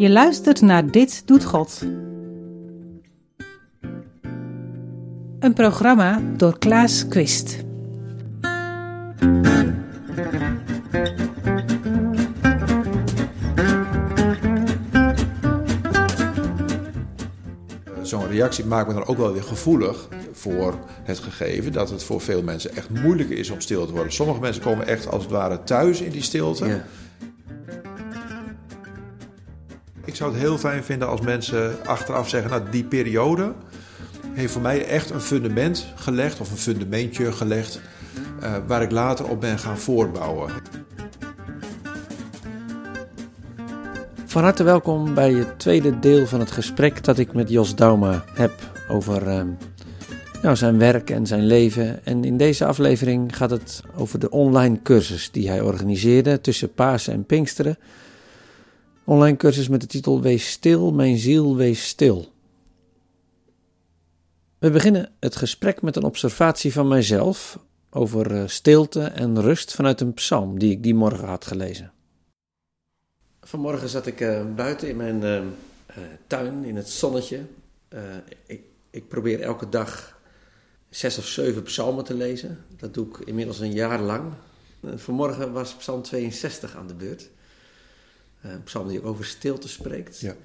Je luistert naar Dit Doet God. Een programma door Klaas Quist. Zo'n reactie maakt me dan ook wel weer gevoelig voor het gegeven dat het voor veel mensen echt moeilijk is om stil te worden. Sommige mensen komen echt als het ware thuis in die stilte. Ja. Zou het heel fijn vinden als mensen achteraf zeggen: Nou, die periode heeft voor mij echt een fundament gelegd, of een fundamentje gelegd, eh, waar ik later op ben gaan voortbouwen. Van harte welkom bij het tweede deel van het gesprek dat ik met Jos Dauma heb over ehm, nou, zijn werk en zijn leven. En in deze aflevering gaat het over de online cursus die hij organiseerde tussen Pasen en Pinksteren. Online cursus met de titel Wees stil, mijn ziel, wees stil. We beginnen het gesprek met een observatie van mijzelf over eh, stilte en rust vanuit een psalm die ik die morgen had gelezen. Vanmorgen zat ik eh, buiten in mijn eh, tuin, in het zonnetje. Ik, ik probeer elke dag zes of zeven psalmen te lezen. Dat doe ik inmiddels een jaar lang. Vanmorgen was psalm 62 aan de beurt. Eh, een psalm die ook over stilte spreekt. Ja.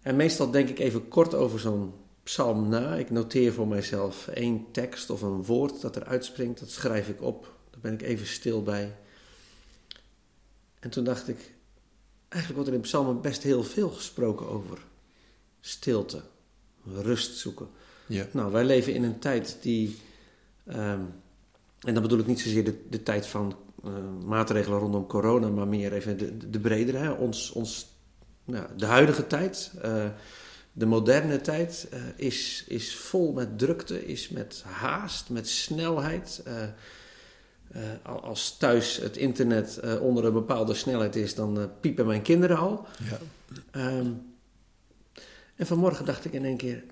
En meestal denk ik even kort over zo'n psalm na. Ik noteer voor mijzelf één tekst of een woord dat er uitspringt. Dat schrijf ik op. Daar ben ik even stil bij. En toen dacht ik, eigenlijk wordt er in psalmen best heel veel gesproken over stilte, rust zoeken. Ja. Nou, wij leven in een tijd die, ehm, en dan bedoel ik niet zozeer de, de tijd van maatregelen rondom corona, maar meer even de, de bredere, hè? Ons, ons, nou, de huidige tijd, eh, de moderne tijd, eh, is, is vol met drukte, is met haast, met snelheid. eh, eh, al- als thuis het internet eh, onder een bepaalde snelheid is, dan eh, piepen mijn kinderen al. Ja. Ehm, en vanmorgen dacht ik in één keer,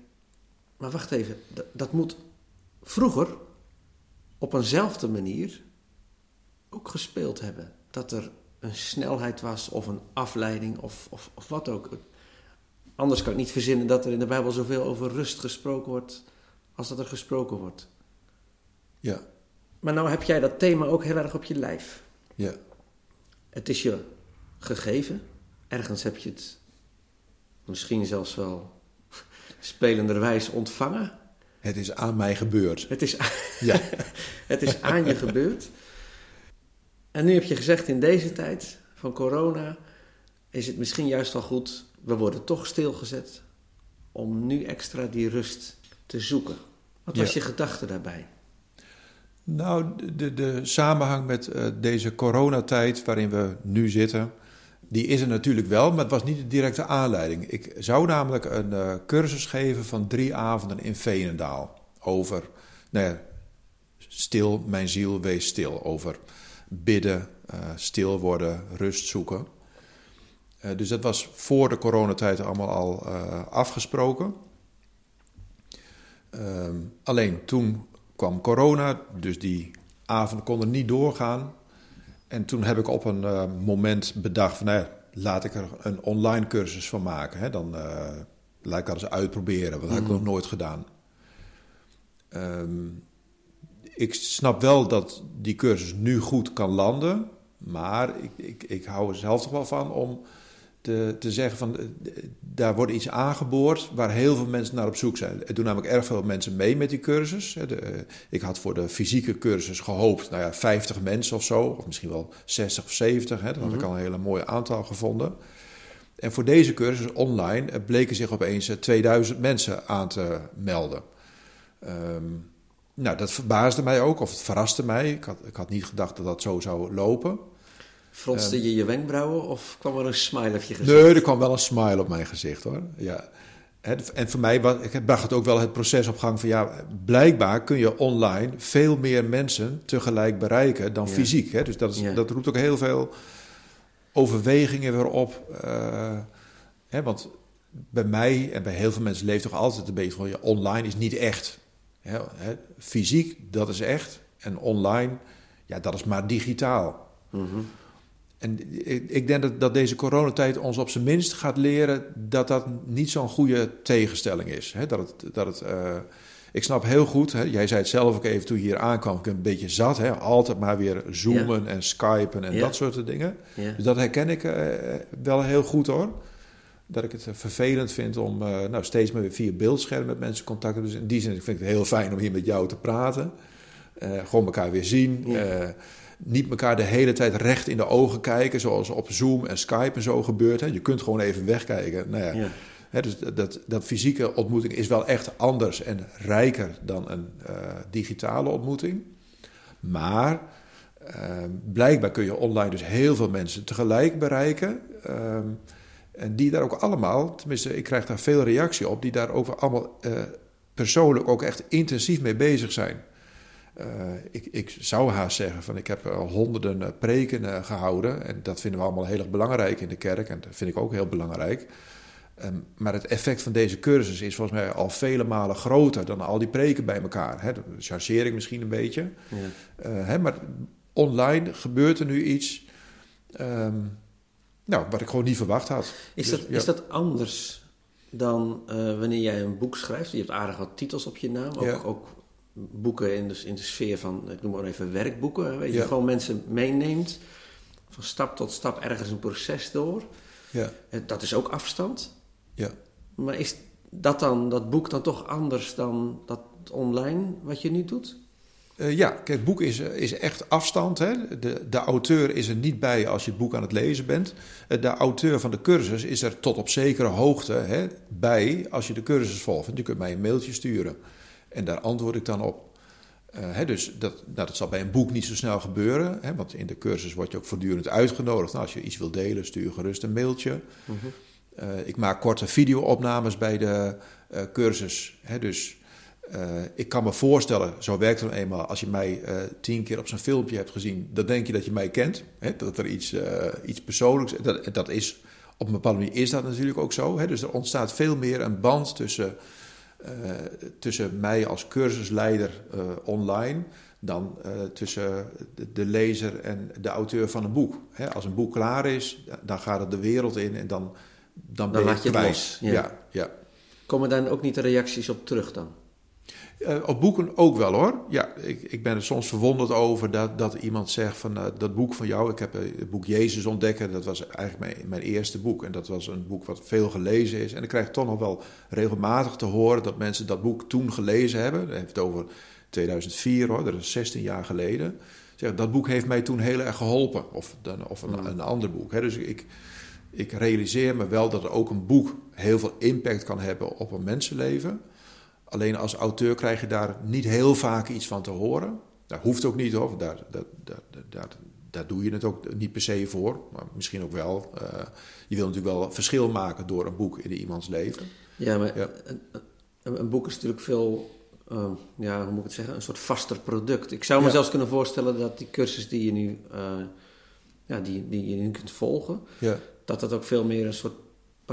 maar wacht even, dat moet vroeger op eenzelfde manier ook gespeeld hebben. Dat er een snelheid was of een afleiding of, of, of wat ook. Anders kan ik niet verzinnen dat er in de Bijbel zoveel over rust gesproken wordt als dat er gesproken wordt. Ja. Maar nou heb jij dat thema ook heel erg op je lijf. Ja. Het is je gegeven. Ergens heb je het misschien zelfs wel spelenderwijs ontvangen. Het is aan mij gebeurd. Het is, Ja. het is aan je gebeurd. En nu heb je gezegd, in deze tijd van corona is het misschien juist wel goed, we worden toch stilgezet, om nu extra die rust te zoeken. Wat was Ja. je gedachte daarbij? Nou, de, de, de samenhang met eh, deze coronatijd waarin we nu zitten, die is er natuurlijk wel, maar het was niet de directe aanleiding. Ik zou namelijk een eh, cursus geven van drie avonden in Veenendaal over, nou ja, stil, mijn ziel, wees stil. Over bidden, eh, stil worden, rust zoeken. Eh, dus dat was voor de coronatijd allemaal al eh, afgesproken. Ehm, alleen toen kwam corona, dus die avonden konden niet doorgaan. En toen heb ik op een moment bedacht van, nou ja, laat ik er een online cursus van maken. Hè? Dan laat ik dat eens uitproberen, want dat heb ik nog nooit gedaan. Ehm, ik snap wel dat die cursus nu goed kan landen, maar ik, ik, ik hou er zelf toch wel van om te, te zeggen van eh, daar wordt iets aangeboord waar heel veel mensen naar op zoek zijn. Er doen namelijk erg veel mensen mee met die cursus. De, eh, ik had voor de fysieke cursus gehoopt, nou ja, 50 mensen of zo, of misschien wel 60 of 70. Hè. Dan had ik al een hele mooi aantal gevonden. En voor deze cursus online eh, bleken zich opeens eh, 2000 mensen aan te melden. Ehm, nou, dat verbaasde mij ook, of het verraste mij. Ik had, ik had niet gedacht dat dat zo zou lopen. Fronste je je wenkbrauwen of kwam er een smile op je gezicht? Nee, er kwam wel een smile op mijn gezicht hoor. Ja. En voor mij was, ik bracht het ook wel het proces op gang van ja, blijkbaar kun je online veel meer mensen tegelijk bereiken dan Ja. fysiek. Hè? Dus dat, is, Ja. dat roept ook heel veel overwegingen weer op. eh, hè, want bij mij en bij heel veel mensen leeft toch altijd een beetje van ja, online is niet echt. Fysiek, dat is echt. En online, ja, dat is maar digitaal. Mhm. en ik, denk dat, dat deze coronatijd ons op zijn minst gaat leren dat dat niet zo'n goede tegenstelling is. Dat het, dat het, uh, ik snap heel goed, jij zei het zelf ook even toen je hier aankwam, ik ben een beetje zat. Altijd maar weer zoomen en skypen en dat soort dingen. Dus dat herken ik uh, wel heel goed hoor. Dat ik het vervelend vind om uh, nou, steeds maar weer via beeldscherm met mensen contact te hebben. Dus in die zin vind ik het heel fijn om hier met jou te praten. gewoon elkaar weer zien. Ja niet elkaar de hele tijd recht in de ogen kijken, zoals op Zoom en Skype en zo gebeurt. Hè. Je kunt gewoon even wegkijken. Nou ja, Hè, dus dat, dat fysieke ontmoeting is wel echt anders en rijker dan een uh, digitale ontmoeting. Maar uh, blijkbaar kun je online dus heel veel mensen tegelijk bereiken. Uh, en die daar ook allemaal, tenminste, ik krijg daar veel reactie op, die daar over allemaal uh, persoonlijk ook echt intensief mee bezig zijn. Uh, ik, ik, zou haast zeggen van ik heb al honderden uh, preken gehouden en dat vinden we allemaal heel erg belangrijk in de kerk en dat vind ik ook heel belangrijk. Um, maar het effect van deze cursus is volgens mij al vele malen groter dan al die preken bij elkaar. Hè? chargeer ik misschien een beetje. Ja. Hè, maar online gebeurt er nu iets um, nou, wat ik gewoon niet verwacht had. Is, dus, dat, ja. is dat anders dan wanneer jij een boek schrijft? Je hebt aardig wat titels op je naam, ook, ja. ook boeken in de, in de sfeer van, ik noem maar even werkboeken. Weet je, ja. gewoon mensen meeneemt van stap tot stap ergens een proces door. Ja. Dat is ook afstand. Ja. Maar is dat dan, dat boek dan toch anders dan dat online wat je nu doet? Uh, ja, kijk, het boek is, is echt afstand. Hè? De, de auteur is er niet bij als je het boek aan het lezen bent. De auteur van de cursus is er tot op zekere hoogte hè, bij als je de cursus volgt. Je kunt mij een mailtje sturen. En daar antwoord ik dan op. Uh, hè, dus dat, nou, dat zal bij een boek niet zo snel gebeuren, hè, want in de cursus word je ook voortdurend uitgenodigd. Nou, als je iets wil delen, stuur gerust een mailtje. Mm -hmm. uh, ik maak korte video-opnames bij de cursus. Hè, dus ik kan me voorstellen, zo werkt het eenmaal, als je mij tien keer op zo'n filmpje hebt gezien, dan denk je dat je mij kent. Hè, dat er iets, iets persoonlijks dat, dat is. Op een bepaalde manier is dat natuurlijk ook zo. Hè, dus er ontstaat veel meer een band tussen tussen mij als cursusleider online dan tussen de, de, lezer en de auteur van een boek. Hè, als een boek klaar is, dan gaat het de wereld in en dan, dan, dan ben je, je kwijt. Los, ja. Ja, ja. Komen daar ook niet de reacties op terug dan? Uh, op boeken ook wel hoor. Ja, ik, ik ben er soms verwonderd over dat, dat iemand zegt van uh, dat boek van jou. Ik heb uh, het boek Jezus ontdekken. Dat was eigenlijk mijn, mijn eerste boek. En dat was een boek wat veel gelezen is. En ik krijg toch nog wel regelmatig te horen dat mensen dat boek toen gelezen hebben. Dat heeft het over 2004 hoor, dat is 16 jaar geleden. Zeg, dat boek heeft mij toen heel erg geholpen. Of, dan, of een, mm. een ander boek. Hè. Dus ik, ik realiseer me wel dat er ook een boek heel veel impact kan hebben op een mensenleven. Alleen als auteur krijg je daar niet heel vaak iets van te horen. Dat hoeft ook niet hoor, daar, daar, daar, daar, doe je het ook niet per se voor. Maar misschien ook wel. Uh, je wil natuurlijk wel verschil maken door een boek in iemands leven. Ja, maar ja. Een, een, boek is natuurlijk veel, uh, ja, hoe moet ik het zeggen, een soort vaster product. Ik zou me ja. zelfs kunnen voorstellen dat die cursus die je nu, uh, ja, die, die je nu kunt volgen, ja. dat dat ook veel meer een soort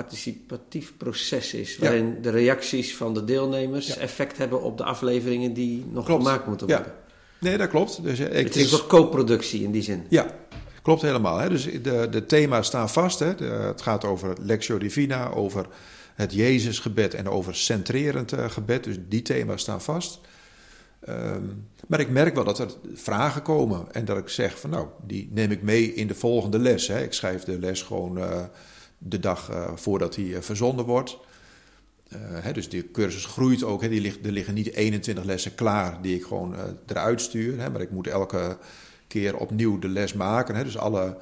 participatief proces is. Waarin ja. de reacties van de deelnemers ja. effect hebben op de afleveringen die nog klopt. gemaakt moeten worden. Ja. Nee, dat klopt. Dus, ik, het is een co-productie in die zin. Ja, klopt helemaal. Hè. Dus de, de thema's staan vast. Hè. De, het gaat over Lectio Divina, over het Jezusgebed en over centrerend uh, gebed. Dus die thema's staan vast. Um, maar ik merk wel dat er vragen komen en dat ik zeg van nou, die neem ik mee in de volgende les. Hè. Ik schrijf de les gewoon... Uh, de dag uh, voordat hij uh, verzonden wordt. Hè, dus die cursus groeit ook. Hè, die ligt, er liggen niet 21 lessen klaar die ik gewoon eruit stuur. Hè, maar ik moet elke keer opnieuw de les maken. Hè, dus alle,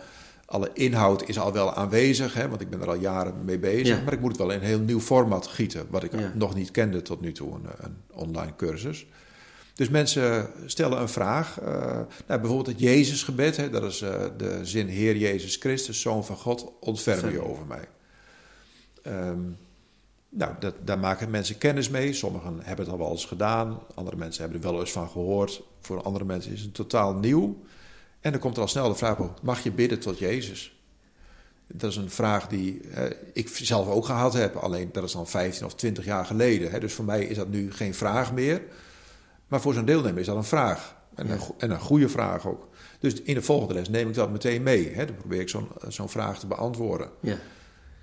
alle inhoud is al wel aanwezig, hè, want ik ben er al jaren mee bezig. Ja. Maar ik moet het wel in een heel nieuw format gieten, wat ik ja. nog niet kende tot nu toe, een, een online cursus. Dus mensen stellen een vraag. Uh, nou, bijvoorbeeld het Jezusgebed. Hè, dat is uh, de zin Heer Jezus Christus, Zoon van God, ontferm je over mij. Um, nou, dat, daar maken mensen kennis mee. Sommigen hebben het al wel eens gedaan. Andere mensen hebben er wel eens van gehoord. Voor andere mensen is het totaal nieuw. En dan komt er al snel de vraag op, mag je bidden tot Jezus? Dat is een vraag die eh, ik zelf ook gehad heb. Alleen dat is dan 15 of 20 jaar geleden. Hè. Dus voor mij is dat nu geen vraag meer... Maar voor zo'n deelnemer is dat een vraag. En, een, en een goede vraag ook. Dus in de volgende les neem ik dat meteen mee. Hè? Dan probeer ik zo'n zo'n vraag te beantwoorden. Ja.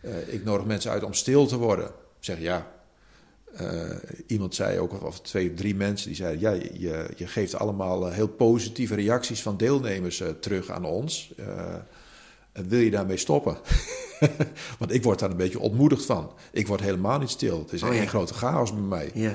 Eh, ik nodig mensen uit om stil te worden. Zeg ja. eh, iemand zei ook, of twee, drie mensen, die zeiden: Ja, je, je geeft allemaal eh, heel positieve reacties van deelnemers eh, terug aan ons. Eh, wil je daarmee stoppen? Want ik word daar een beetje ontmoedigd van. Ik word helemaal niet stil. Het is Oh, één ja. grote chaos bij mij. Ja.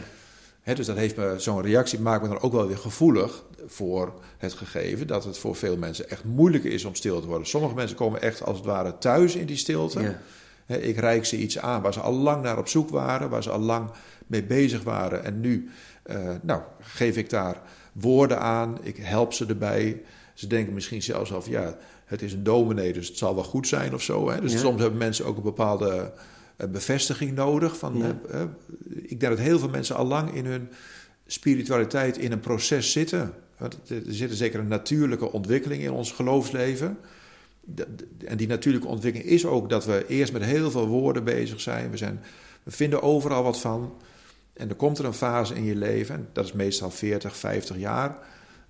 Dus dat heeft me, zo'n reactie maakt me dan ook wel weer gevoelig voor het gegeven dat het voor veel mensen echt moeilijk is om stil te worden. Sommige mensen komen echt als het ware thuis in die stilte. Ja. Ik reik ze iets aan waar ze al lang naar op zoek waren, waar ze al lang mee bezig waren. En nu eh, nou, geef ik daar woorden aan, ik help ze erbij. Ze denken misschien zelfs van ja, het is een dominee, dus het zal wel goed zijn of zo. Hè? Dus Ja. soms hebben mensen ook een bepaalde bevestiging nodig. Van, Ja. eh, eh, ik denk dat heel veel mensen al lang in hun spiritualiteit in een proces zitten. Want er zit zeker een natuurlijke ontwikkeling in ons geloofsleven. En die natuurlijke ontwikkeling is ook dat we eerst met heel veel woorden bezig zijn. We, zijn, we vinden overal wat van. En er komt er een fase in je leven, en dat is meestal 40, 50 jaar.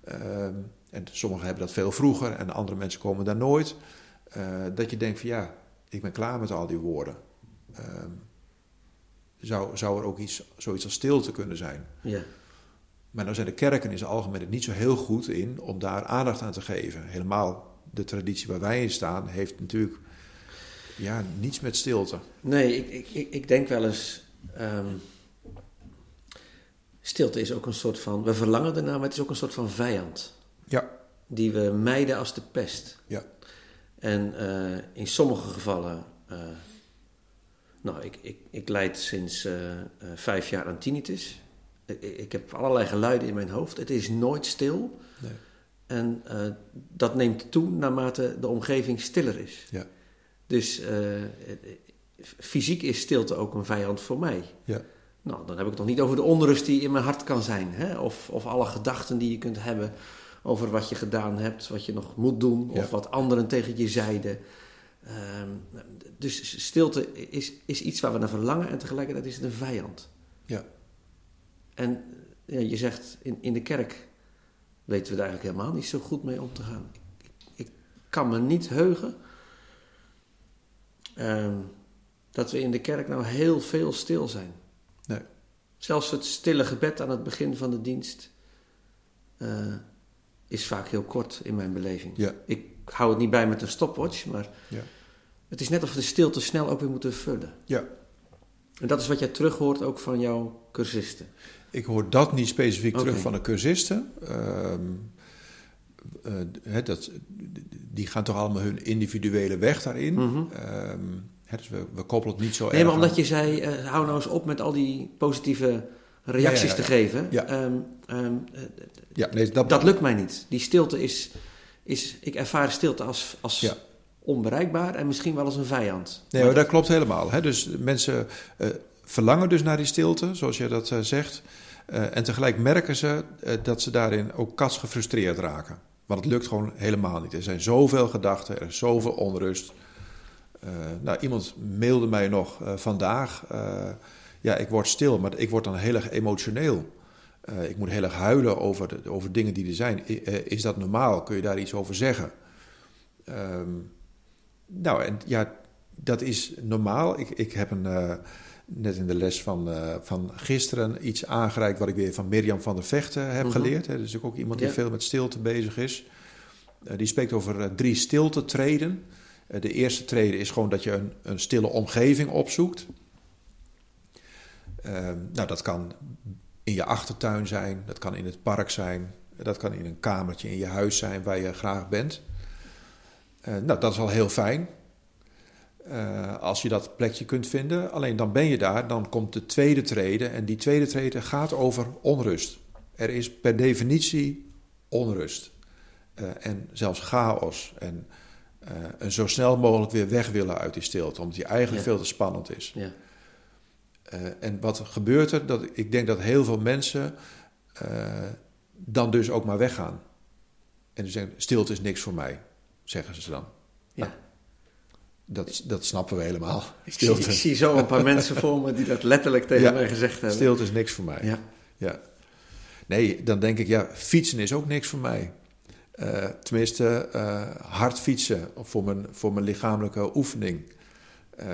Ehm, en sommigen hebben dat veel vroeger en andere mensen komen daar nooit. eh, dat je denkt van ja, ik ben klaar met al die woorden. Ehm, zou, zou er ook iets, zoiets als stilte kunnen zijn? Ja. Maar nou zijn de kerken in zijn algemeen er niet zo heel goed in om daar aandacht aan te geven. Helemaal de traditie waar wij in staan heeft natuurlijk ja, niets met stilte. Nee, ik, ik, ik, ik denk wel eens. ehm, stilte is ook een soort van. We verlangen ernaar, maar het is ook een soort van vijand. Ja, Die we mijden als de pest. ja, En eh, in sommige gevallen. eh, nou, ik, ik, ik leid sinds eh, eh, vijf jaar aan tinnitus. Ik, ik heb allerlei geluiden in mijn hoofd. Het is nooit stil. nee, En eh, dat neemt toe naarmate de omgeving stiller is. ja, Dus fysiek is stilte ook een vijand voor mij. ja, Nou, dan heb ik het nog niet over de onrust die in mijn hart kan zijn. Hè? Of, of alle gedachten die je kunt hebben over wat je gedaan hebt, wat je nog moet doen, Ja. of wat anderen tegen je zeiden. Ehm, dus stilte is, is iets waar we naar verlangen en tegelijkertijd is het een vijand. ja, En ja, je zegt, in, in de kerk weten we er eigenlijk helemaal niet zo goed mee om te gaan. Ik, ik kan me niet heugen ehm, dat we in de kerk nou heel veel stil zijn. nee, Zelfs het stille gebed aan het begin van de dienst eh, is vaak heel kort in mijn beleving. ja, Ik hou het niet bij met een stopwatch, maar ja, het is net of we de stilte snel ook weer moeten vullen. ja. En dat is wat jij terug hoort ook van jouw cursisten. Ik hoor dat niet specifiek terug van de cursisten. Ehm, eh, dat, die gaan toch allemaal hun individuele weg daarin. Mhm. Ehm, dus we, we koppelen het niet zo Nee, erg maar omdat aan- je zei, eh, hou nou eens op met al die positieve reacties Ja, ja, ja, te geven. Ja. Ehm, eh, Ja, nee, dat, dat lukt mij niet. Die stilte is, is ik ervaar stilte als, als Ja. Onbereikbaar en misschien wel als een vijand. Nee, dat klopt helemaal. Hè? Dus mensen eh, verlangen dus naar die stilte, zoals je dat eh, zegt. Eh, en tegelijk merken ze dat ze daarin ook kats gefrustreerd raken. Want het lukt gewoon helemaal niet. Er zijn zoveel gedachten, er is zoveel onrust. Nou, iemand mailde mij nog vandaag. ja, ik word stil, maar ik word dan heel erg emotioneel. Ik moet heel erg huilen over, over dingen die er zijn. Is dat normaal? Kun je daar iets over zeggen? Ehm, nou, en ja, dat is normaal. Ik, ik heb een, eh, net in de les van, eh, van gisteren iets aangereikt... wat ik weer van Mirjam van der Vechten heb Mhm. geleerd. Hè. Dus ook iemand die Ja. veel met stilte bezig is. Eh, die spreekt over drie stilte-treden. Eh, de eerste treden is gewoon dat je een, een stille omgeving opzoekt. Nou, dat kan in je achtertuin zijn, dat kan in het park zijn... dat kan in een kamertje in je huis zijn waar je graag bent... Eh, nou, dat is al heel fijn. Eh, als je dat plekje kunt vinden. Alleen dan ben je daar, dan komt de tweede trede. En die tweede trede gaat over onrust. Er is per definitie onrust. Eh, en zelfs chaos. En, en zo snel mogelijk weer weg willen uit die stilte. Omdat die eigenlijk Ja. veel te spannend is. Ja. En wat gebeurt er? Dat, ik denk dat heel veel mensen dan dus ook maar weggaan. En die zeggen, stilte is niks voor mij, zeggen ze dan. Ja. Dat, dat snappen we helemaal. Ik zie, ik zie zo een paar mensen voor me die dat letterlijk tegen Ja. mij gezegd hebben. stilte is niks voor mij. Ja. Ja. Nee, dan denk ik, ja, fietsen is ook niks voor mij. Uh, tenminste, uh, hard fietsen voor mijn, voor mijn lichamelijke oefening. Uh,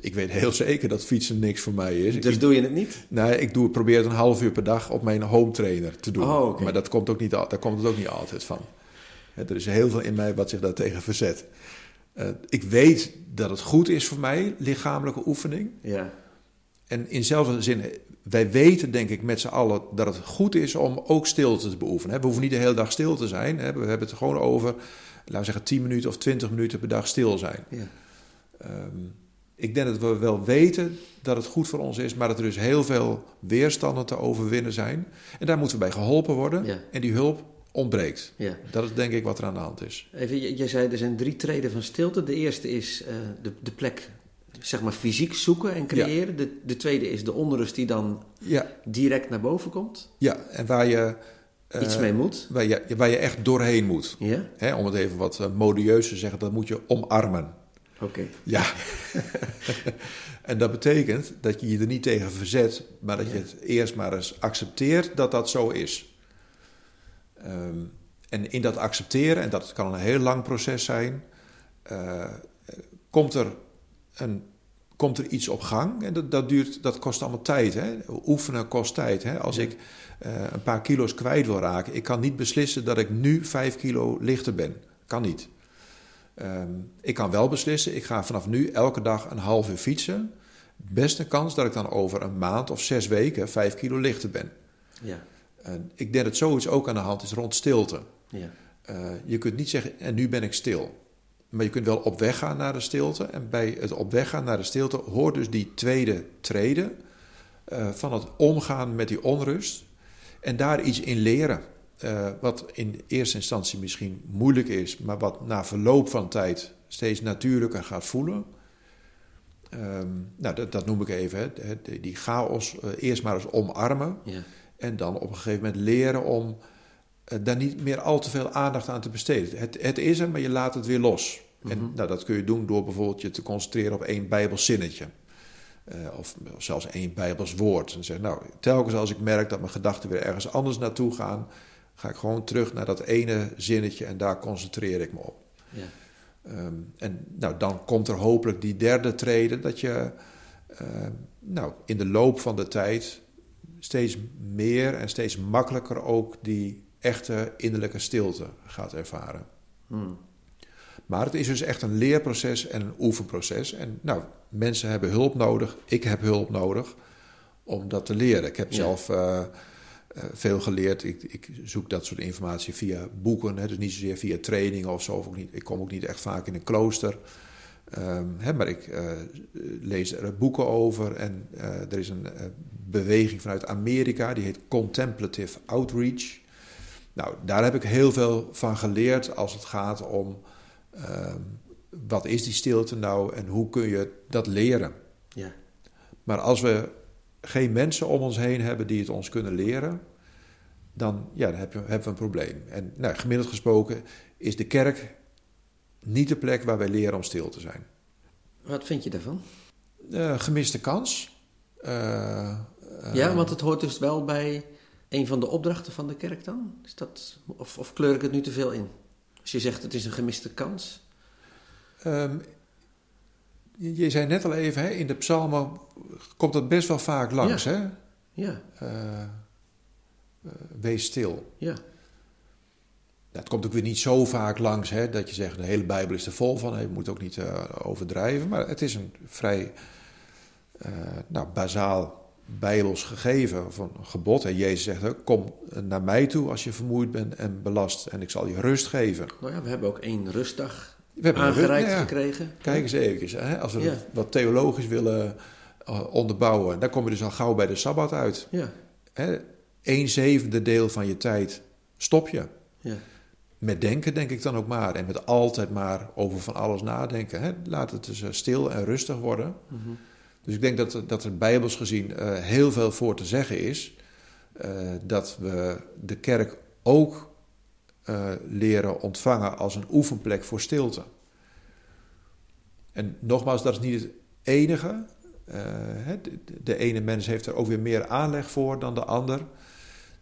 ik weet heel zeker dat fietsen niks voor mij is. Dus ik, doe je het niet? Nee, ik doe, probeer het een half uur per dag op mijn home trainer te doen. Oh, okay. Maar dat komt ook niet, daar komt het ook niet altijd van. Er is heel veel in mij wat zich daartegen verzet. ik weet dat het goed is voor mij, lichamelijke oefening. Ja. En in zelfde zin, wij weten denk ik met z'n allen dat het goed is om ook stilte te beoefenen. We hoeven niet de hele dag stil te zijn. We hebben het gewoon over, laten we zeggen, 10 minuten of 20 minuten per dag stil zijn. Ja. Um, ik denk dat we wel weten dat het goed voor ons is, maar dat er dus heel veel weerstanden te overwinnen zijn. En daar moeten we bij geholpen worden. Ja. En die hulp ontbreekt. Ja. Dat is denk ik wat er aan de hand is. Even, jij zei er zijn drie treden van stilte. De eerste is uh, de, de plek zeg maar fysiek zoeken en creëren. Ja. De, de tweede is de onrust die dan ja. direct naar boven komt. Ja, en waar je... Uh, Iets mee moet. Waar je, waar je echt doorheen moet. Ja? Hè, om het even wat uh, modieus te zeggen, dat moet je omarmen. Oké. Okay. Ja. en dat betekent dat je je er niet tegen verzet, maar dat je het eerst maar eens accepteert dat dat zo is. Um, en in dat accepteren, en dat kan een heel lang proces zijn, uh, komt er een, komt er iets op gang. En dat, dat, duurt, dat kost allemaal tijd. Hè? Oefenen kost tijd. Hè? Als Ja. ik eh, een paar kilo's kwijt wil raken, ik kan niet beslissen dat ik nu vijf kilo lichter ben. Kan niet. Ehm, ik kan wel beslissen, ik ga vanaf nu elke dag een half uur fietsen. Best een kans dat ik dan over een maand of zes weken vijf kilo lichter ben. Ja. En ik denk dat zoiets ook aan de hand is rond stilte. Ja. Uh, je kunt niet zeggen, en nu ben ik stil. Maar je kunt wel op weg gaan naar de stilte. En bij het op weg gaan naar de stilte hoort dus die tweede trede uh, van het omgaan met die onrust. En daar iets in leren. Uh, wat in eerste instantie misschien moeilijk is, maar wat na verloop van tijd steeds natuurlijker gaat voelen. Um, nou, dat, dat, noem ik even. Hè. Die chaos uh, eerst maar eens omarmen. Ja. En dan op een gegeven moment leren om uh, daar niet meer al te veel aandacht aan te besteden. Het, het is er, maar je laat het weer los. Mm -hmm. En nou, dat kun je doen door bijvoorbeeld je te concentreren op één Bijbelzinnetje. Uh, of, of, zelfs één Bijbels woord. En zeg, nou, telkens als ik merk dat mijn gedachten weer ergens anders naartoe gaan, ga ik gewoon terug naar dat ene zinnetje en daar concentreer ik me op. Ja. Um, en nou, dan komt er hopelijk die derde trede dat je uh, nou, in de loop van de tijd steeds meer en steeds makkelijker ook die echte innerlijke stilte gaat ervaren. Hmm. Maar het is dus echt een leerproces en een oefenproces. En nou, mensen hebben hulp nodig. Ik heb hulp nodig om dat te leren. Ik heb Ja. zelf uh, uh, veel geleerd. Ik, ik, zoek dat soort informatie via boeken. Hè, dus niet zozeer via trainingen of zo. Of ook niet, ik kom ook niet echt vaak in een klooster. Um, hè, maar ik uh, lees er boeken over. En uh, er is een beweging vanuit Amerika. Die heet Contemplative Outreach. Nou, daar heb ik heel veel van geleerd als het gaat om... Um, wat is die stilte nou en hoe kun je dat leren? Ja. Maar als we geen mensen om ons heen hebben die het ons kunnen leren, dan, ja, dan hebben we een probleem. En nou, gemiddeld gesproken is de kerk niet de plek waar wij leren om stil te zijn. Wat vind je daarvan? Uh, gemiste kans. Uh, uh, ja, want het hoort dus wel bij een van de opdrachten van de kerk dan? Is dat, of, of kleur ik het nu te veel in? Als je zegt het is een gemiste kans. Um, je, je, zei net al even, hè, in de psalmen komt dat best wel vaak langs. Ja. Hè? Ja. Uh, wees stil. Ja. Dat komt ook weer niet zo vaak langs hè, dat je zegt de hele Bijbel is er vol van. Je moet ook niet uh, overdrijven. Maar het is een vrij nou, bazaal Bijbels gegeven een gebod. En Jezus zegt ook, kom naar mij toe als je vermoeid bent en belast en ik zal je rust geven. Nou ja, we hebben ook één rustdag we hebben aangereikt ja, gekregen. Kijk eens even, hè, als we Ja. wat theologisch willen uh, onderbouwen, dan kom je dus al gauw bij de Sabbat uit. Ja, Hè, een zevende deel van je tijd stop je. ja, Met denken denk ik dan ook maar. En met altijd maar over van alles nadenken. Hè. Laat het dus uh, stil en rustig worden. mhm. Dus ik denk dat, dat er bijbels gezien uh, heel veel voor te zeggen is. Uh, dat we de kerk ook uh, leren ontvangen als een oefenplek voor stilte. En nogmaals, dat is niet het enige. De, de ene mens heeft er ook weer meer aanleg voor dan de ander.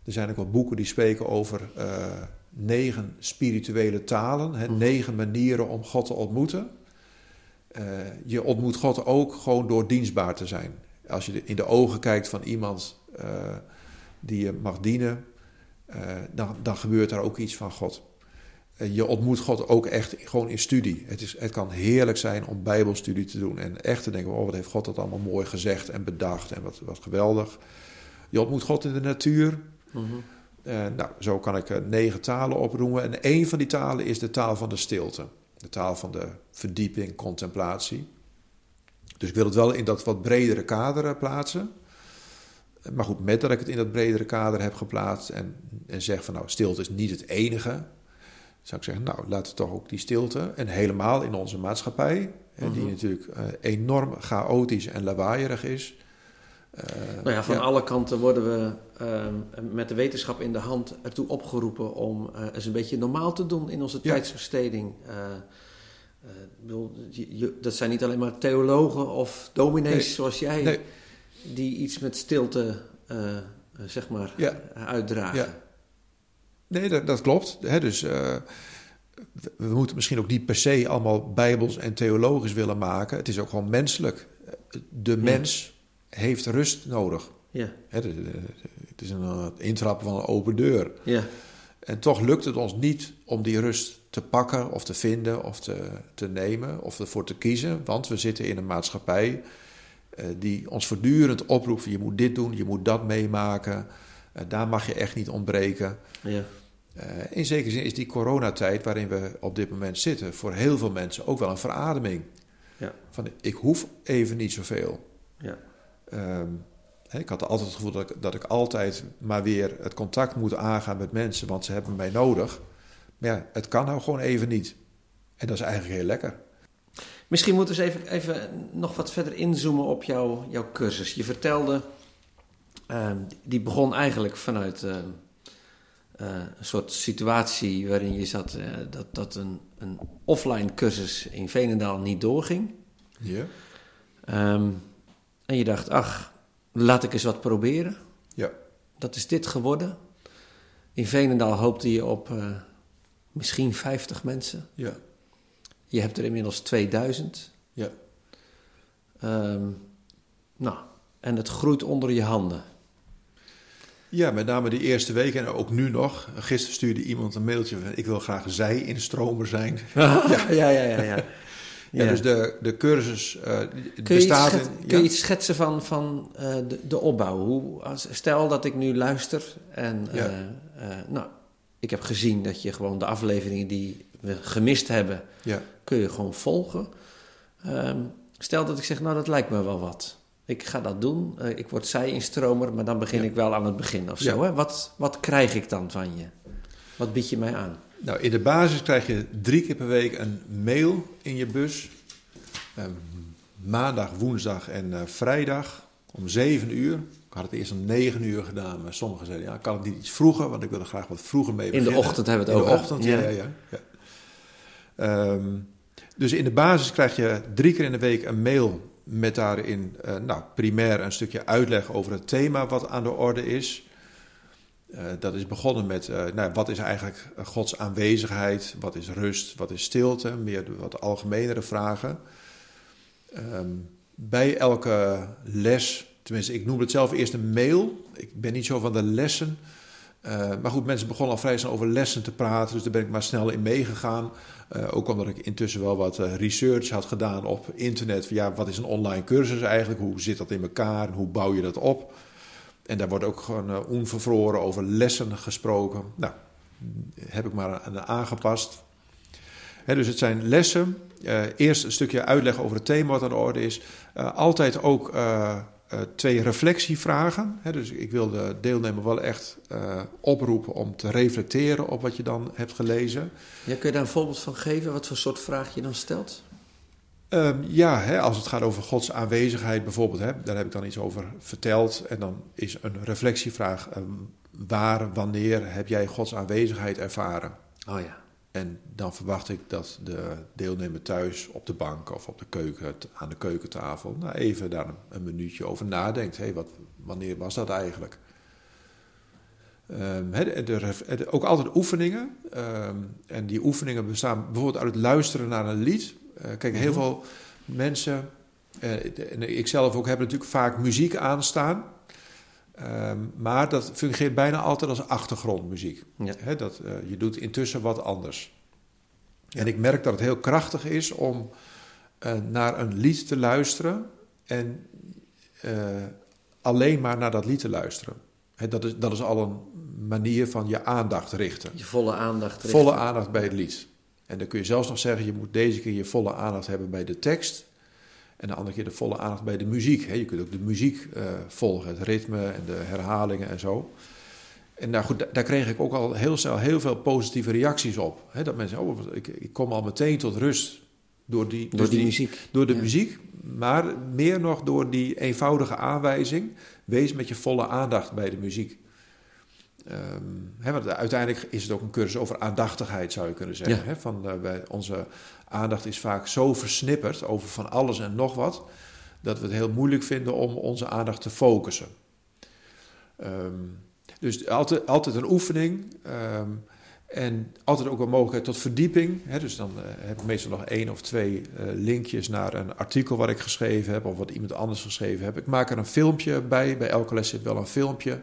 Er zijn ook wel boeken die spreken over negen spirituele talen, hè, negen manieren om God te ontmoeten. Eh, je ontmoet God ook gewoon door dienstbaar te zijn. Als je in de ogen kijkt van iemand eh, die je mag dienen, eh, dan, dan gebeurt er ook iets van God. je ontmoet God ook echt gewoon in studie. Het, is, het kan heerlijk zijn om Bijbelstudie te doen en echt te denken: oh, wat heeft God dat allemaal mooi gezegd en bedacht en wat, wat geweldig. Je ontmoet God in de natuur. Mhm. Nou, zo kan ik negen talen oproemen. En één van die talen is de taal van de stilte de taal van de verdieping, contemplatie. Dus ik wil het wel in dat wat bredere kader eh, plaatsen. Maar goed, met dat ik het in dat bredere kader heb geplaatst en, en zeg van nou, stilte is niet het enige, zou ik zeggen, nou, laten we toch ook die stilte, en helemaal in onze maatschappij, die mhm. natuurlijk enorm chaotisch en lawaaierig is. Uh, nou ja, van alle kanten worden we ehm, met de wetenschap in de hand ertoe opgeroepen om uh, eens een beetje normaal te doen in onze tijdsbesteding. Bedoel, je, dat zijn niet alleen maar theologen of dominees zoals jij, die iets met stilte, zeg maar, uitdragen. Ja. Nee, dat, dat klopt. Hè, dus we, we moeten misschien ook niet per se allemaal bijbels en theologisch willen maken. Het is ook gewoon menselijk. De mens heeft rust nodig. Ja. het, is een uh, intrappen van een open deur. Ja. En toch lukt het ons niet om die rust te pakken of te vinden of te, te nemen of ervoor te kiezen. Want we zitten in een maatschappij uh, die ons voortdurend oproept: je moet dit doen, je moet dat meemaken. Uh, daar mag je echt niet ontbreken. Ja. in zekere zin is die coronatijd waarin we op dit moment zitten voor heel veel mensen ook wel een verademing. Ja. Van ik hoef even niet zoveel. Ja. Ehm, ik had altijd het gevoel dat ik, dat ik altijd maar weer het contact moet aangaan met mensen, want ze hebben mij nodig. Maar ja, het kan nou gewoon even niet. En dat is eigenlijk heel lekker. Misschien moeten we eens even, even nog wat verder inzoomen op jouw, jouw cursus. Je vertelde, ehm, die begon eigenlijk vanuit uh, een soort situatie waarin je zat, uh, dat, dat een, een offline cursus in Veenendaal niet doorging. Ja. Ehm, en je dacht, ach, laat ik eens wat proberen. Ja. Dat is dit geworden. In Veenendaal hoopte je op uh, misschien 50 mensen. Ja. Je hebt er inmiddels 2000. Ja. Um, nou, en het groeit onder je handen. Ja, met name die eerste week en ook nu nog. Gisteren stuurde iemand een mailtje van... ik wil graag zij-instromer zijn. ja, ja, ja. ja, ja. Ja. dus de, de cursus uh, kun bestaat... Je in, kun je iets schetsen van, van uh, de, de opbouw? Hoe, als, stel dat ik nu luister en... Uh, nou, ik heb gezien dat je gewoon de afleveringen die we gemist hebben... Ja. kun je gewoon volgen. Um, stel dat ik zeg, nou, dat lijkt me wel wat. Ik ga dat doen. ik word zij-instromer, maar dan begin ik wel aan het begin of zo. Hè? Wat, wat krijg ik dan van je? Wat bied je mij aan? Nou, in de basis krijg je drie keer per week een mail in je bus. Uh, maandag, woensdag en uh, vrijdag om 7 uur. Ik had het eerst om 9 uur gedaan, maar sommigen zeiden ja, kan het niet iets vroeger, want ik wil er graag wat vroeger mee beginnen. In de ochtend hebben we het over. In de ochtend, ja, ja. ja, ja. Um, dus in de basis krijg je drie keer in de week een mail met daarin, uh, nou, primair een stukje uitleg over het thema wat aan de orde is. Uh, dat is begonnen met uh, nou, wat is eigenlijk Gods aanwezigheid, wat is rust, wat is stilte, meer wat algemenere vragen. Um, bij elke les, tenminste ik noem het zelf eerst een mail, ik ben niet zo van de lessen. Uh, maar goed, mensen begonnen al vrij snel over lessen te praten, dus daar ben ik maar snel in meegegaan. ook omdat ik intussen wel wat research had gedaan op internet. Van, ja, wat is een online cursus eigenlijk? Hoe zit dat in elkaar? Hoe bouw je dat op? En daar wordt ook gewoon uh, onvervroren over lessen gesproken. Nou, heb ik maar aan aangepast. dus het zijn lessen. Uh, eerst een stukje uitleg over het thema wat aan de orde is. Uh, altijd ook twee reflectievragen. dus ik wil de deelnemer wel echt oproepen om te reflecteren op wat je dan hebt gelezen. Ja, kun je daar een voorbeeld van geven? Wat voor soort vraag je dan stelt? Um, ja, hè, als het gaat over Gods aanwezigheid bijvoorbeeld, hè, daar heb ik dan iets over verteld. En dan is een reflectievraag: um, waar, wanneer heb jij Gods aanwezigheid ervaren? Oh ja. En dan verwacht ik dat de deelnemer thuis op de bank of op de keuken, aan de keukentafel, nou even daar een, minuutje over nadenkt. Hé, hey, wat, wanneer was dat eigenlijk? Ehm, hè, er, er- ook altijd oefeningen. Ehm, en die oefeningen bestaan bijvoorbeeld uit het luisteren naar een lied. Eh, kijk, heel veel mensen, eh, en ik zelf ook, hebben natuurlijk vaak muziek aanstaan. Ehm, maar dat fungeert bijna altijd als achtergrondmuziek. Ja. Dat, eh, je doet intussen wat anders. En ik merk dat het heel krachtig is om naar een lied te luisteren en alleen maar naar dat lied te luisteren. Dat, is, dat is al een manier van je aandacht richten. Je volle aandacht. richten. Volle aandacht bij het lied. En dan kun je zelfs nog zeggen, je moet deze keer je volle aandacht hebben bij de tekst. En de andere keer de volle aandacht bij de muziek. Hè. Je kunt ook de muziek eh, volgen, het ritme en de herhalingen en zo. En nou goed, da- daar kreeg ik ook al heel snel heel veel positieve reacties op. Hè, dat mensen, oh, ik, ik kom al meteen tot rust door die, Door dus die muziek. door de Ja. muziek, maar meer nog door die eenvoudige aanwijzing. Wees met je volle aandacht bij de muziek. Ehm, want uiteindelijk is het ook een cursus over aandachtigheid, zou je kunnen zeggen. Ja. Van, eh, wij, onze aandacht is vaak zo versnipperd over van alles en nog wat, dat we het heel moeilijk vinden om onze aandacht te focussen. Ehm, dus altijd, altijd een oefening. ehm, en altijd ook een mogelijkheid tot verdieping. Dus dan eh, heb ik meestal nog één of twee eh, linkjes naar een artikel wat ik geschreven heb of wat iemand anders geschreven heeft. Ik maak er een filmpje bij. Bij elke les zit wel een filmpje.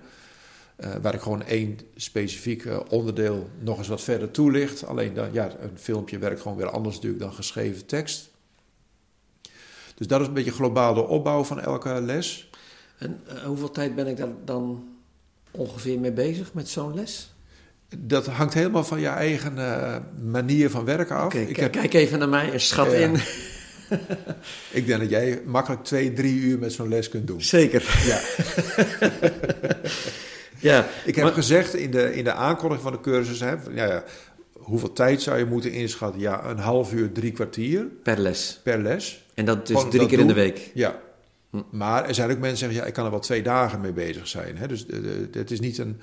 Eh, waar ik gewoon één specifiek eh, onderdeel nog eens wat verder toelicht. Alleen dan, ja, een filmpje werkt gewoon weer anders natuurlijk dan geschreven tekst. Dus dat is een beetje globaal de opbouw van elke les. En eh, hoeveel tijd ben ik daar dan ongeveer mee bezig met zo'n les? Dat hangt helemaal van je eigen manier van werken af. Kijk, ik, heb, kijk even naar mij en schat in. ik denk dat jij makkelijk twee, drie uur met zo'n les kunt doen. Zeker. Ja. Ja, Ik heb Maar- gezegd in de, in de aankondiging van de cursus, hè, van, ja, ja, hoeveel tijd zou je moeten inschatten? Ja, een half uur, drie kwartier per les. per les. En dat dus Gewoon drie dat keer in de week. Ja. Hm. Maar er zijn ook mensen die zeggen, ja, ik kan er wel twee dagen mee bezig zijn. Hè? Dus eh, eh, het is niet een...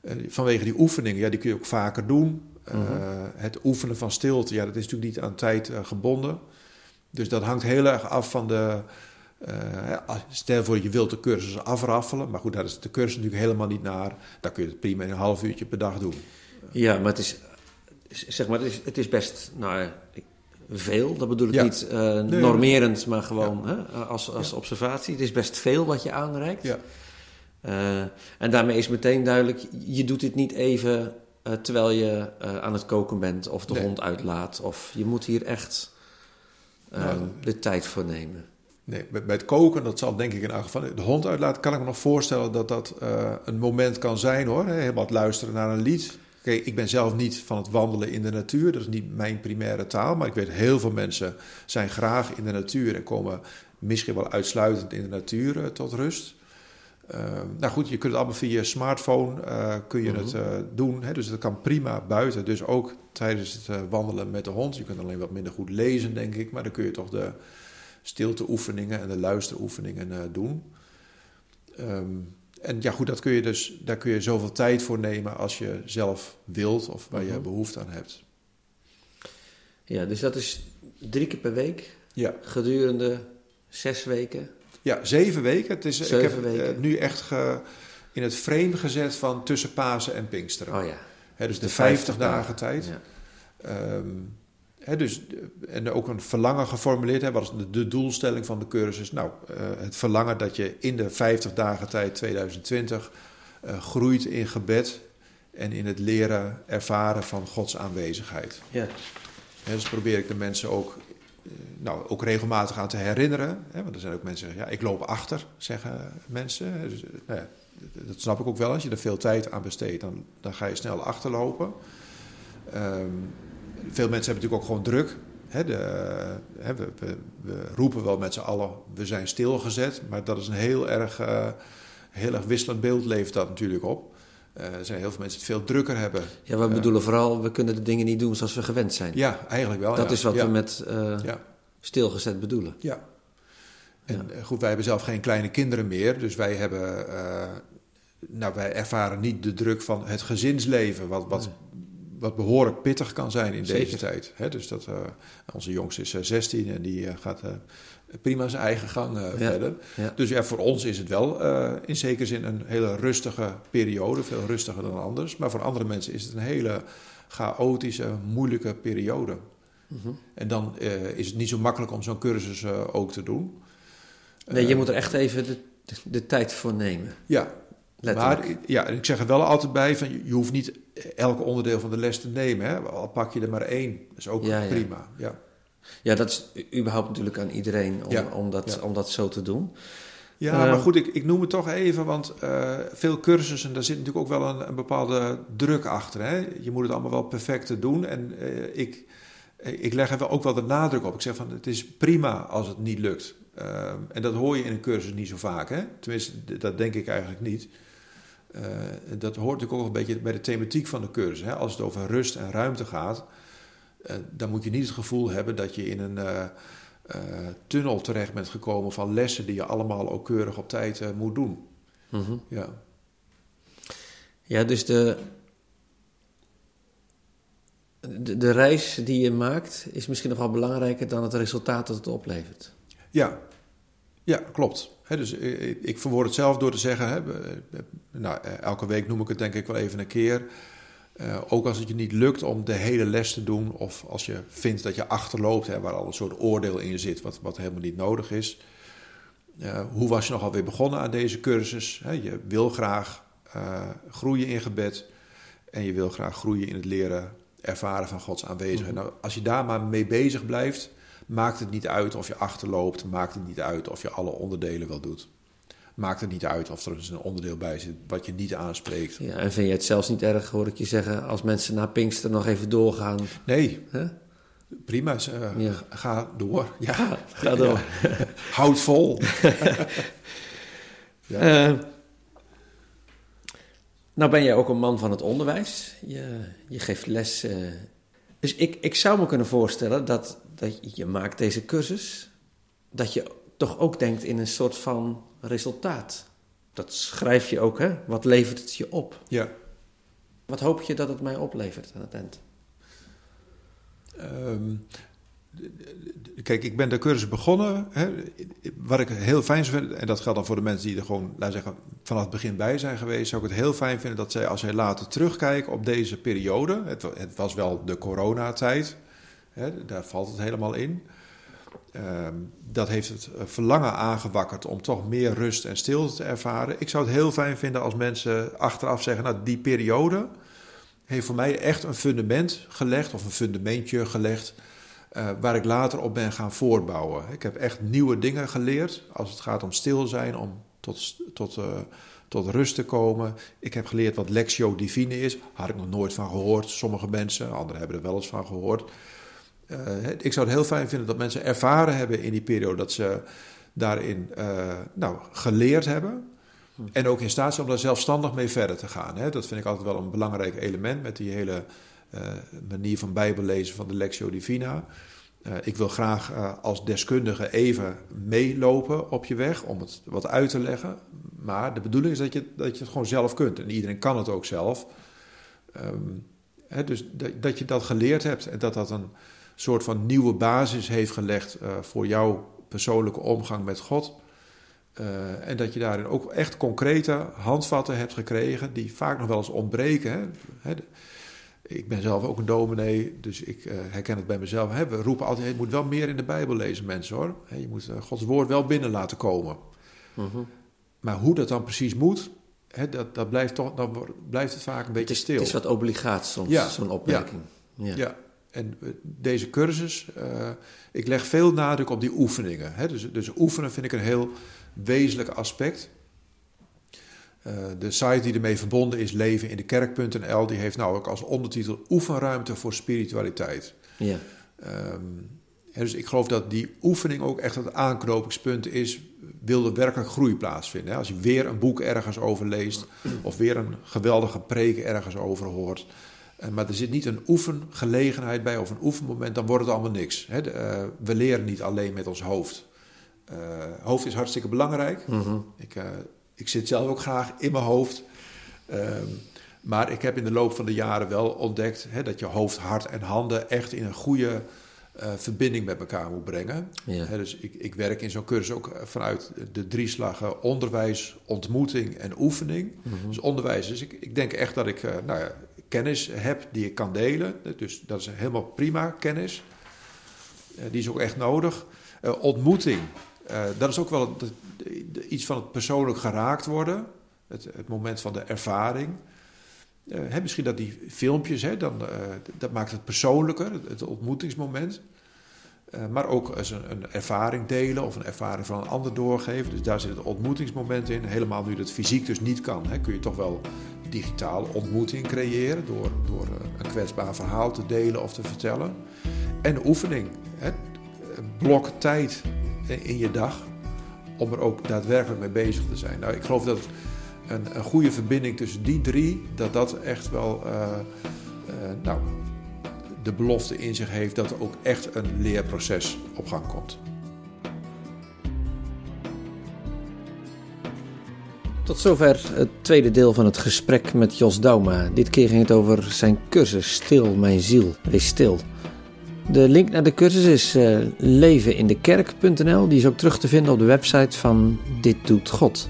eh, vanwege die oefeningen, ja, die kun je ook vaker doen. Mhm. Het oefenen van stilte, ja, dat is natuurlijk niet aan tijd gebonden. Dus dat hangt heel erg af van de... ja, stel voor je wilt de cursus afraffelen. Maar goed, daar is de cursus natuurlijk helemaal niet naar. Dan kun je het prima in een half uurtje per dag doen. Ja, maar het is, zeg maar, het is, het is best nou, veel. Dat bedoel ik Ja. niet eh, nee. normerend, maar gewoon hè, als, als observatie. Het is best veel wat je aanreikt. Ja. Eh, en daarmee is meteen duidelijk, je doet dit niet even terwijl je aan het koken bent of de Nee. hond uitlaat. Of je moet hier echt Nou, de tijd voor nemen. Nee, bij, bij het koken, dat zal denk ik in elk geval... De hond uitlaten, kan ik me nog voorstellen dat dat eh, een moment kan zijn hoor. Hè? Helemaal het luisteren naar een lied. Ik ben zelf niet van het wandelen in de natuur. Dat is niet mijn primaire taal. Maar ik weet heel veel mensen zijn graag in de natuur... en komen misschien wel uitsluitend in de natuur eh, tot rust. Ehm, nou goed, je kunt het allemaal via je smartphone eh, kun je Mhm. het eh, doen. Hè? Dus dat kan prima buiten. Dus ook tijdens het wandelen met de hond. Je kunt alleen wat minder goed lezen, denk ik. Maar dan kun je toch de stilteoefeningen en de luisteroefeningen eh, doen. Ehm, en ja, goed, dat kun je dus, daar kun je zoveel tijd voor nemen als je zelf wilt of waar je Mhm. behoefte aan hebt. Ja, dus dat is drie keer per week Ja, gedurende zes weken. ja zeven weken. Het is, ik Zeven heb weken. eh, nu echt ge- in het frame gezet van tussen Pasen en Pinksteren. Oh ja. Dus de, de 50 50 dagen tijd. ja. Ehm, dus, en ook een verlangen geformuleerd. Hè, wat is de, de doelstelling van de cursus? Nou, eh, het verlangen dat je in de 50 dagen tijd 2020 eh, groeit in gebed en in het leren ervaren van Gods aanwezigheid. Ja. Hè, dus probeer ik de mensen ook, eh, nou, ook regelmatig aan te herinneren. Want er zijn ook mensen die zeggen, ja, ik loop achter, zeggen mensen. Dus, nou ja, dat- snap ik ook wel. Als je er veel tijd aan besteedt, dan, dan ga je snel achterlopen. Ehm, veel mensen hebben natuurlijk ook gewoon druk. Hè, de, hè, we, we, we roepen wel met z'n allen, we zijn stilgezet. Maar dat is een heel erg, eh, heel erg wisselend beeld, levert dat natuurlijk op. Eh, er zijn heel veel mensen die het veel drukker hebben. ja, we bedoelen vooral, we kunnen de dingen niet doen zoals we gewend zijn. Ja, eigenlijk wel. dat ja. is wat ja. we met eh, Ja. stilgezet bedoelen. Ja. En eh, goed, wij hebben zelf geen kleine kinderen meer. Dus wij hebben. eh, nou, wij ervaren niet de druk van het gezinsleven. Wat, wat wat behoorlijk pittig kan zijn in deze tijd. Hè, dus dat, eh, onze jongste is eh, 16 en die eh, gaat eh, prima zijn eigen gang eh, verder. ja. Dus ja, voor ons is het wel eh, in zekere zin een hele rustige periode, veel rustiger dan anders. Maar voor andere mensen is het een hele chaotische, moeilijke periode. Mhm. En dan eh, is het niet zo makkelijk om zo'n cursus eh, ook te doen. Nee, je Eh, moet er echt even de, de, de tijd voor nemen. Ja, Letterlijk. maar ja, en ik zeg er wel altijd bij: van, je- hoeft niet elk onderdeel van de les te nemen. Hè? Al pak je er maar één, dat is ook Ja, prima. Ja. Ja, dat is überhaupt natuurlijk aan iedereen om, Ja, om, dat, om dat zo te doen. Ja, Eh, maar goed, ik, ik noem het toch even, want eh, veel cursussen, daar zit natuurlijk ook wel een, een bepaalde druk achter. Hè? Je moet het allemaal wel perfect doen. En eh, ik, ik leg er wel ook wel de nadruk op. Ik zeg van, het is prima als het niet lukt. Eh, en dat hoor je in een cursus niet zo vaak. Hè? Tenminste, dat denk ik eigenlijk niet. Eh, dat hoort natuurlijk ook een beetje bij de thematiek van de cursus. Hè? Als het over rust en ruimte gaat, eh, dan moet je niet het gevoel hebben dat je in een eh, tunnel terecht bent gekomen van lessen die je allemaal ook keurig op tijd moet doen. Mhm. Ja. Ja, dus de, de, de reis die je maakt is misschien nog wel belangrijker dan het resultaat dat het oplevert. Ja, ja klopt. Dus eh, ik, ik verwoord het zelf door te zeggen, eh, nou, eh, elke week noem ik het denk ik wel even een keer. Ook als het je niet lukt om de hele les te doen, of als je vindt dat je achterloopt, hè, waar al een soort oordeel in zit, wat, wat helemaal niet nodig is. Hoe was je nog alweer begonnen aan deze cursus? Je wil graag groeien in gebed en je wil graag groeien in het leren ervaren van Gods aanwezigheid. Mhm. Nou, als je daar maar mee bezig blijft, maakt het niet uit of je achterloopt, maakt het niet uit of je alle onderdelen wel doet. Maakt het niet uit of er eens een onderdeel bij zit wat je niet aanspreekt. Ja, en vind je het zelfs niet erg, hoor ik je zeggen, als mensen na Pinkster nog even doorgaan? Nee, prima. eh, Ja. Ga door. Ja, Ja, ga door. houd vol. Ja. Eh, nou ben jij ook een man van het onderwijs. Je, je geeft les. eh. Dus ik, ik zou me kunnen voorstellen dat, dat je- maakt deze cursus... dat je toch ook denkt in een soort van resultaat. Dat schrijf je ook, hè? Wat levert het je op? ja. Wat hoop je dat het mij oplevert aan het eind? Ehm, kijk, ik ben de cursus begonnen. Hè, wat ik heel fijn vinden, en dat geldt dan voor de mensen die er gewoon, laten zeggen, vanaf het begin bij zijn geweest, zou ik het heel fijn vinden dat zij, als zij later terugkijken op deze periode, het, het was wel de coronatijd, hè, daar valt het helemaal in. Ehm, dat heeft het eh, verlangen aangewakkerd om toch meer rust en stilte te ervaren. Ik zou het heel fijn vinden als mensen achteraf zeggen, nou, die periode heeft voor mij echt een fundament gelegd, of een fundamentje gelegd, eh, waar ik later op ben gaan voortbouwen. Ik heb echt nieuwe dingen geleerd als het gaat om stil zijn, om tot, tot, eh, tot rust te komen. Ik heb geleerd wat Lectio Divine is. Had ik nog nooit van gehoord, sommige mensen, anderen hebben er wel eens van gehoord. Eh, ik zou het heel fijn vinden dat mensen ervaren hebben in die periode dat ze daarin nou, geleerd hebben. En ook in staat zijn om daar zelfstandig mee verder te gaan. Hè. Dat vind ik altijd wel een belangrijk element met die hele manier van bijbellezen van de Lectio Divina. Eh, ik wil graag eh, als deskundige even meelopen op je weg om het wat uit te leggen. Maar de bedoeling is dat je, dat je het gewoon zelf kunt. En iedereen kan het ook zelf. Ehm, dus dat, je dat geleerd hebt en dat dat een soort van nieuwe basis heeft gelegd eh, voor jouw persoonlijke omgang met God. Eh, en dat je daarin ook echt concrete handvatten hebt gekregen, die vaak nog wel eens ontbreken. Hè? Ik ben zelf ook een dominee, dus ik eh, herken het bij mezelf. Hè? We roepen altijd, je moet wel meer in de Bijbel lezen, mensen hoor. Hè, Je moet eh, Gods woord wel binnen laten komen. Mhm. Maar hoe dat dan precies moet, hè, dat, dat blijft toch, dan blijft het vaak een beetje Het is, stil. het is wat obligaat soms, Ja, zo'n opmerking. Ja. Ja, en eh, deze cursus, ik leg veel nadruk op die oefeningen. Hè? Dus, dus oefenen vind ik een heel wezenlijk aspect. Eh, de site die ermee verbonden is, leven in de kerk.nl, die heeft nou ook als ondertitel Oefenruimte voor spiritualiteit. Ja. Ehm, dus ik geloof dat die oefening ook echt het aanknopingspunt is. Wil er werkelijk groei plaatsvinden? Hè? Als je weer een boek ergens over leest, of weer een geweldige preek ergens over hoort. eh, maar er zit niet een oefengelegenheid bij of een oefenmoment, dan wordt het allemaal niks. Hè? De, eh, we leren niet alleen met ons hoofd. Hoofd is hartstikke belangrijk. Mhm. Ik, ik zit zelf ook graag in mijn hoofd. Ehm, Maar ik heb in de loop van de jaren wel ontdekt hè, dat je hoofd, hart en handen echt in een goede uh, verbinding met elkaar moet brengen. Ja. Hè, dus ik, ik werk in zo'n cursus ook vanuit de drie slagen onderwijs, ontmoeting en oefening. Mhm. Dus onderwijs. Dus ik, ik denk echt dat ik uh, nou ja, kennis heb die ik kan delen. Dus dat is helemaal prima kennis. Uh, die is ook echt nodig. ontmoeting. dat is ook wel iets van het persoonlijk geraakt worden. Het, het moment van de ervaring. Uh, hè, misschien dat die filmpjes, hè, dan, uh, dat maakt het persoonlijker, het, ontmoetingsmoment. Uh, maar ook een, een, ervaring delen of een ervaring van een ander doorgeven. Dus daar zit het ontmoetingsmoment in. Helemaal nu dat fysiek dus niet kan, hè, kun je toch wel digitaal ontmoeting creëren door, door een kwetsbaar verhaal te delen of te vertellen. En oefening, hè, blok tijd in je dag om er ook daadwerkelijk mee bezig te zijn. Nou, ik geloof dat een, een goede verbinding tussen die drie, dat dat echt wel uh, uh, nou, de belofte in zich heeft dat er ook echt een leerproces op gang komt. Tot zover het tweede deel van het gesprek met Jos Dauma. Dit keer ging het over zijn cursus Stil mijn ziel, wees stil. De link naar de cursus is uh, levenindekerk.nl. Die is ook terug te vinden op de website van Dit Doet God.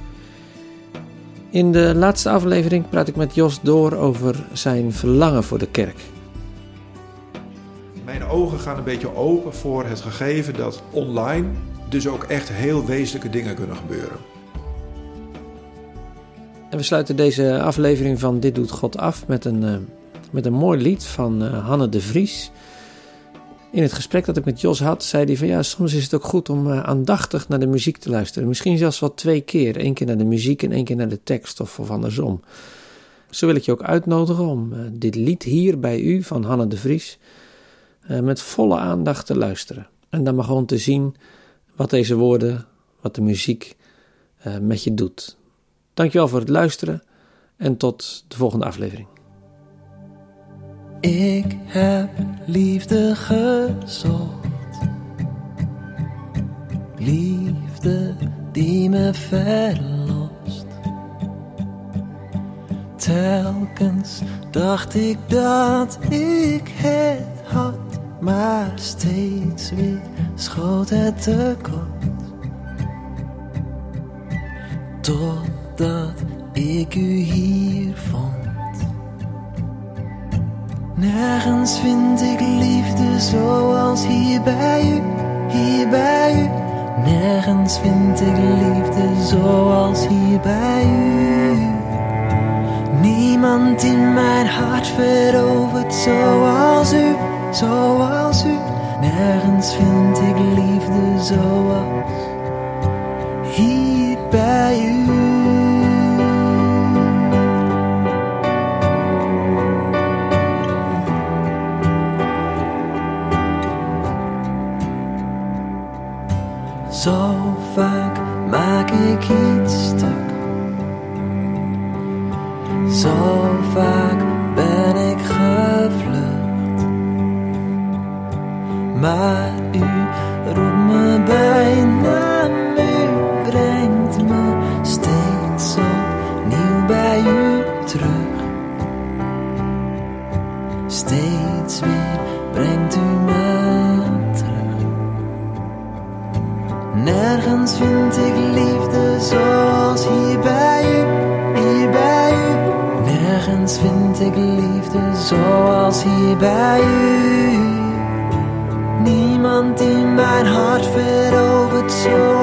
In de laatste aflevering praat ik met Jos door over zijn verlangen voor de kerk. Mijn ogen gaan een beetje open voor het gegeven dat online dus ook echt heel wezenlijke dingen kunnen gebeuren. En we sluiten deze aflevering van Dit Doet God af met een, uh, met een mooi lied van uh, Hanne de Vries. In het gesprek dat ik met Jos had, zei hij van ja, soms is het ook goed om uh, aandachtig naar de muziek te luisteren. Misschien zelfs wel twee keer. Eén keer naar de muziek en één keer naar de tekst of, of andersom. Zo wil ik je ook uitnodigen om uh, dit lied hier bij u van Hanne de Vries uh, met volle aandacht te luisteren. En dan maar gewoon te zien wat deze woorden, wat de muziek met je doet. Dankjewel voor het luisteren en tot de volgende aflevering. Ik heb liefde gezocht. Liefde die me verlost. Telkens dacht ik dat ik het had, maar steeds weer schoot het tekort. Totdat ik u hier Nergens vind ik liefde zoals hier bij u, hier bij u. Nergens vind ik liefde zoals hier bij u. Niemand in mijn hart verovert zoals u, zoals u. Nergens vind ik liefde zoals hier bij u. Zo vaak maak ik iets stuk. Zo vaak ben ik gevlucht. Maar hier bij u. Niemand in mijn hart verovert zoals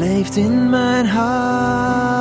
Leeft in mijn hart.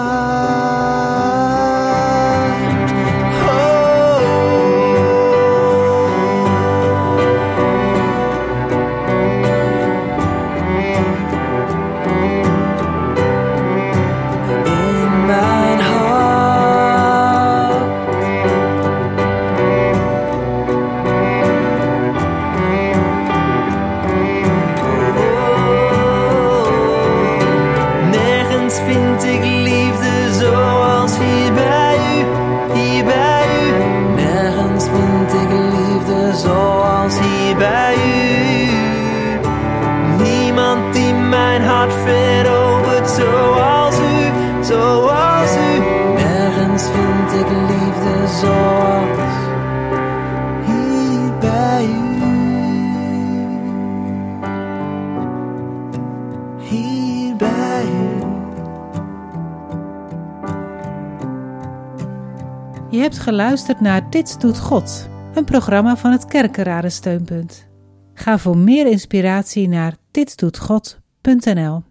Geluisterd naar Dit doet God, een programma van het Kerkenraden Steunpunt. Ga voor meer inspiratie naar ditdoetgod.nl